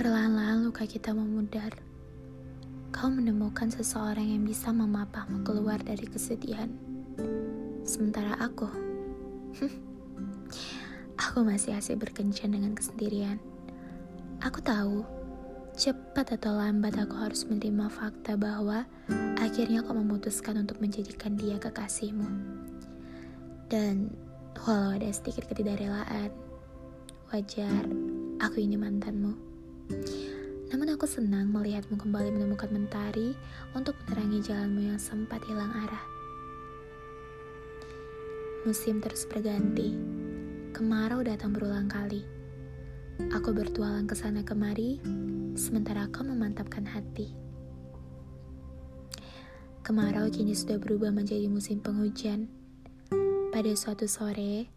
Perlahan-lahan luka kita memudar. Kau menemukan seseorang yang bisa memapahmu keluar dari kesedihan. Sementara aku, aku masih asik berkencan dengan kesendirian. Aku tahu, cepat atau lambat aku harus menerima fakta bahwa akhirnya kau memutuskan untuk menjadikan dia kekasihmu. Dan walau ada sedikit ketidakrelaan, wajar aku ini mantanmu. Namun aku senang melihatmu kembali menemukan mentari untuk menerangi jalanmu yang sempat hilang arah. Musim terus berganti. Kemarau datang berulang kali. Aku bertualang ke sana kemari, sementara kau memantapkan hati. Kemarau kini sudah berubah menjadi musim penghujan. Pada suatu sore,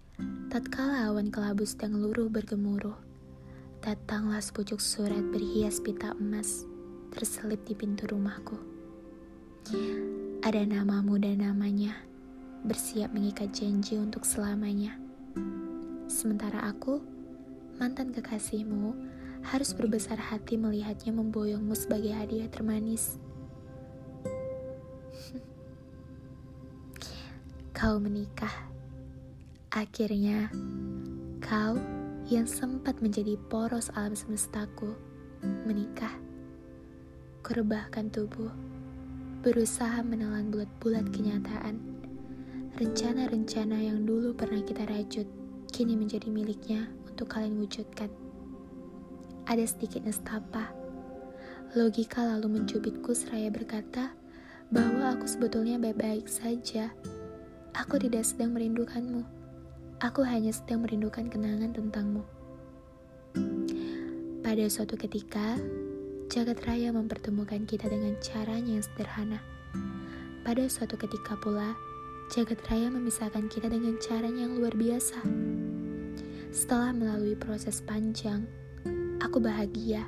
tatkala awan kelabu sedang luruh bergemuruh, datanglah sepucuk surat berhias pita emas terselip di pintu rumahku. Ada namamu dan namanya, bersiap mengikat janji untuk selamanya. Sementara aku, mantan kekasihmu, harus berbesar hati melihatnya memboyongmu sebagai hadiah termanis. Kau menikah. Akhirnya, kau yang sempat menjadi poros alam semestaku menikah. Kurebahkan tubuh, berusaha menelan bulat-bulat kenyataan. Rencana-rencana yang dulu pernah kita rajut, kini menjadi miliknya untuk kalian wujudkan. Ada sedikit nestapa. Logika lalu mencubitku seraya berkata bahwa aku sebetulnya baik-baik saja. Aku tidak sedang merindukanmu Aku hanya sedang merindukan kenangan tentangmu. Pada suatu ketika, jagat raya mempertemukan kita dengan caranya yang sederhana. Pada suatu ketika pula, jagat raya memisahkan kita dengan caranya yang luar biasa. Setelah melalui proses panjang, aku bahagia.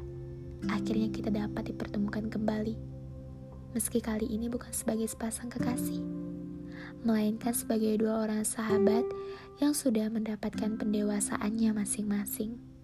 Akhirnya kita dapat dipertemukan kembali. Meski kali ini bukan sebagai sepasang kekasih, melainkan sebagai dua orang sahabat yang sudah mendapatkan pendewasaannya masing-masing.